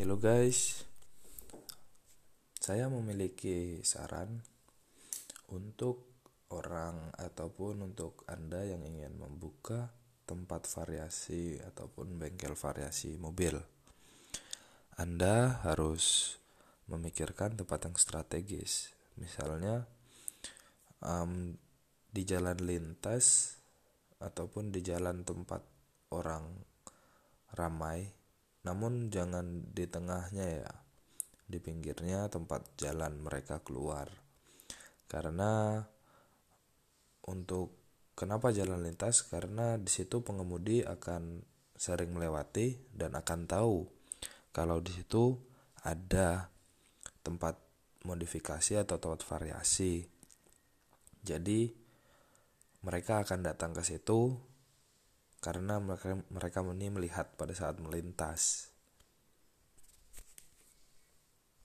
Hello guys, saya memiliki saran untuk orang ataupun untuk Anda yang ingin membuka tempat variasi ataupun bengkel variasi mobil. Anda harus memikirkan tempat yang strategis, misalnya um, di jalan lintas ataupun di jalan tempat orang ramai namun jangan di tengahnya ya di pinggirnya tempat jalan mereka keluar. Karena untuk kenapa jalan lintas? Karena di situ pengemudi akan sering melewati dan akan tahu kalau di situ ada tempat modifikasi atau tempat variasi. Jadi mereka akan datang ke situ karena mereka mereka ini melihat pada saat melintas.